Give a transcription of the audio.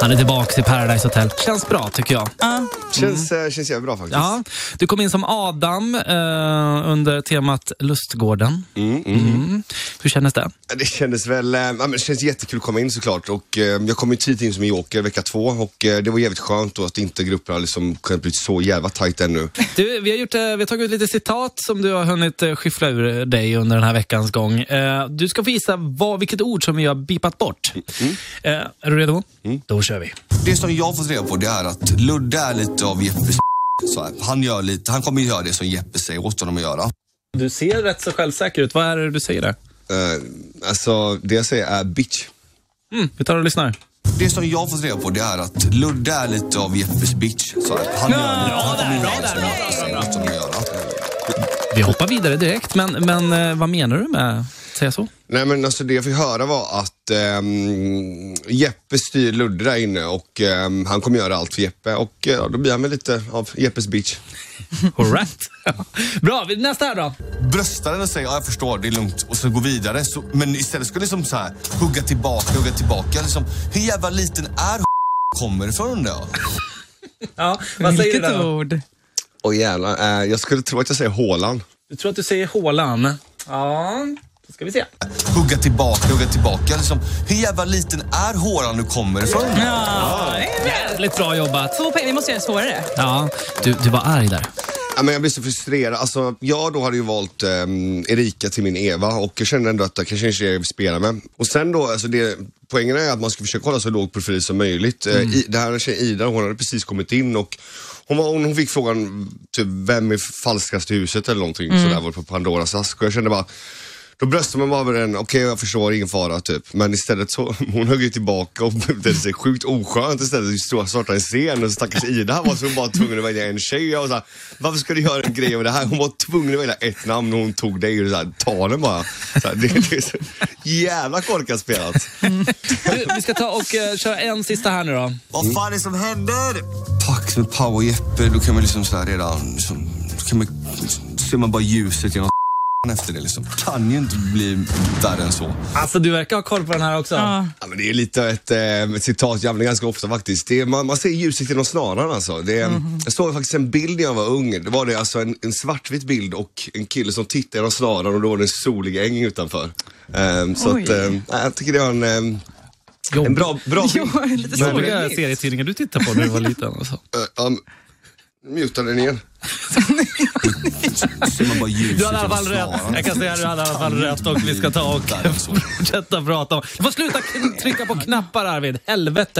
Han är tillbaka i Paradise Hotel. Känns bra tycker jag. Ja. Känns, mm. känns jävligt bra faktiskt. Ja, du kom in som Adam eh, under temat Lustgården. Mm, mm. Mm. Hur kändes det? Det kändes väl, eh, det känns jättekul att komma in såklart. Och, eh, jag kom ju tidigt in som joker vecka två och eh, det var jävligt skönt då att inte grupperna liksom kunnat bli så jävla tajt ännu. Du, vi, har gjort, eh, vi har tagit ut lite citat som du har hunnit eh, skyffla ur dig under den här veckans gång. Eh, du ska få gissa vad, vilket ord som vi har bipat bort. Mm. Eh, är du redo? Då kör vi. Det som jag har fått reda på det är att Ludde är lite av Jeppes så här, han, gör lite, han kommer göra det som Jeppe säger åt honom att göra. Du ser rätt så självsäker ut. Vad är det du säger där? Uh, alltså, det jag säger är bitch. Mm, vi tar och lyssnar. Det som jag har fått reda på det är att Ludde är lite av Jeppes bitch. Så här, han gör lite, han kommer göra det som Jeppe säger åt honom att göra. Vi hoppar vidare direkt, men, men eh, vad menar du med säga så? Nej men alltså det jag fick höra var att um, Jeppe styr Ludde där inne och um, han kommer göra allt för Jeppe och uh, då blir han väl lite av Jeppes bitch. All right. Bra, nästa här då. Bröstar den och säger ja, jag förstår, det är lugnt och så gå vidare. Så, men istället ska du liksom så här, hugga tillbaka, hugga tillbaka. Liksom, hur jävla liten är kommer ifrån då? Ja, vad säger Vilket du då? ord. Och jävlar, uh, jag skulle tro att jag säger Håland. Du tror att du säger Hålan? Ja, då ska vi se. Hugga tillbaka, hugga tillbaka. Liksom, hur jävla liten är hålan du kommer ifrån? Ja. Jävligt bra jobbat. Två poäng, vi måste göra det svårare. Ja, du, du var arg där. Ja, men jag blir så frustrerad. Alltså, jag då hade ju valt um, Erika till min Eva och jag kände ändå att det kanske inte är det jag vill spela med. Och sen då, alltså det, poängen är att man ska försöka hålla så låg profil som möjligt. Mm. I, det här tjejen Ida, hon hade precis kommit in och hon, var, hon fick frågan typ, vem är falskast i huset eller någonting mm. sådär var på Pandoras ask och jag kände bara då bröstar man bara över den, okej okay, jag förstår, ingen fara typ. Men istället så, hon högg ju tillbaka och det sig sjukt oskönt istället. att starta en scen och stackars Ida var så hon bara tvungen att välja en tjej. Jag var såhär, varför ska du göra en grej av det här? Hon var tvungen att välja ett namn och hon tog dig och såhär, ta den bara. Så här, det, det är så jävla korkat spelat. Du, vi ska ta och uh, köra en sista här nu då. Vad fan är det som händer? Pax med och Jeppe, då kan man liksom såhär redan, liksom, då kan man, ser man bara ljuset genom efter det liksom. Kan ju inte bli värre än så. Alltså du verkar ha koll på den här också. Ja. Ja, men det är lite ett, eh, ett citat jag använder ganska ofta faktiskt. Det är, man, man ser ljuset genom snaran alltså. Det är, Mhm. Jag såg faktiskt en bild när jag var ung. Det var det alltså en, en svartvit bild och en kille som tittade genom snaran och då var det en solig äng utanför. Um, så att, um, jag tycker det var en, um, Jobb. en bra, bra bild. Jo, lite jag serietidningar du tittade på när du var liten? Alltså. Uh, um, muta den igen. Man bara Du hade i alla fall rätt. Jag kan säga att du hade i alla fall rätt och vi ska ta och fortsätta prata om. Du får sluta trycka på knappar Arvid, helvete.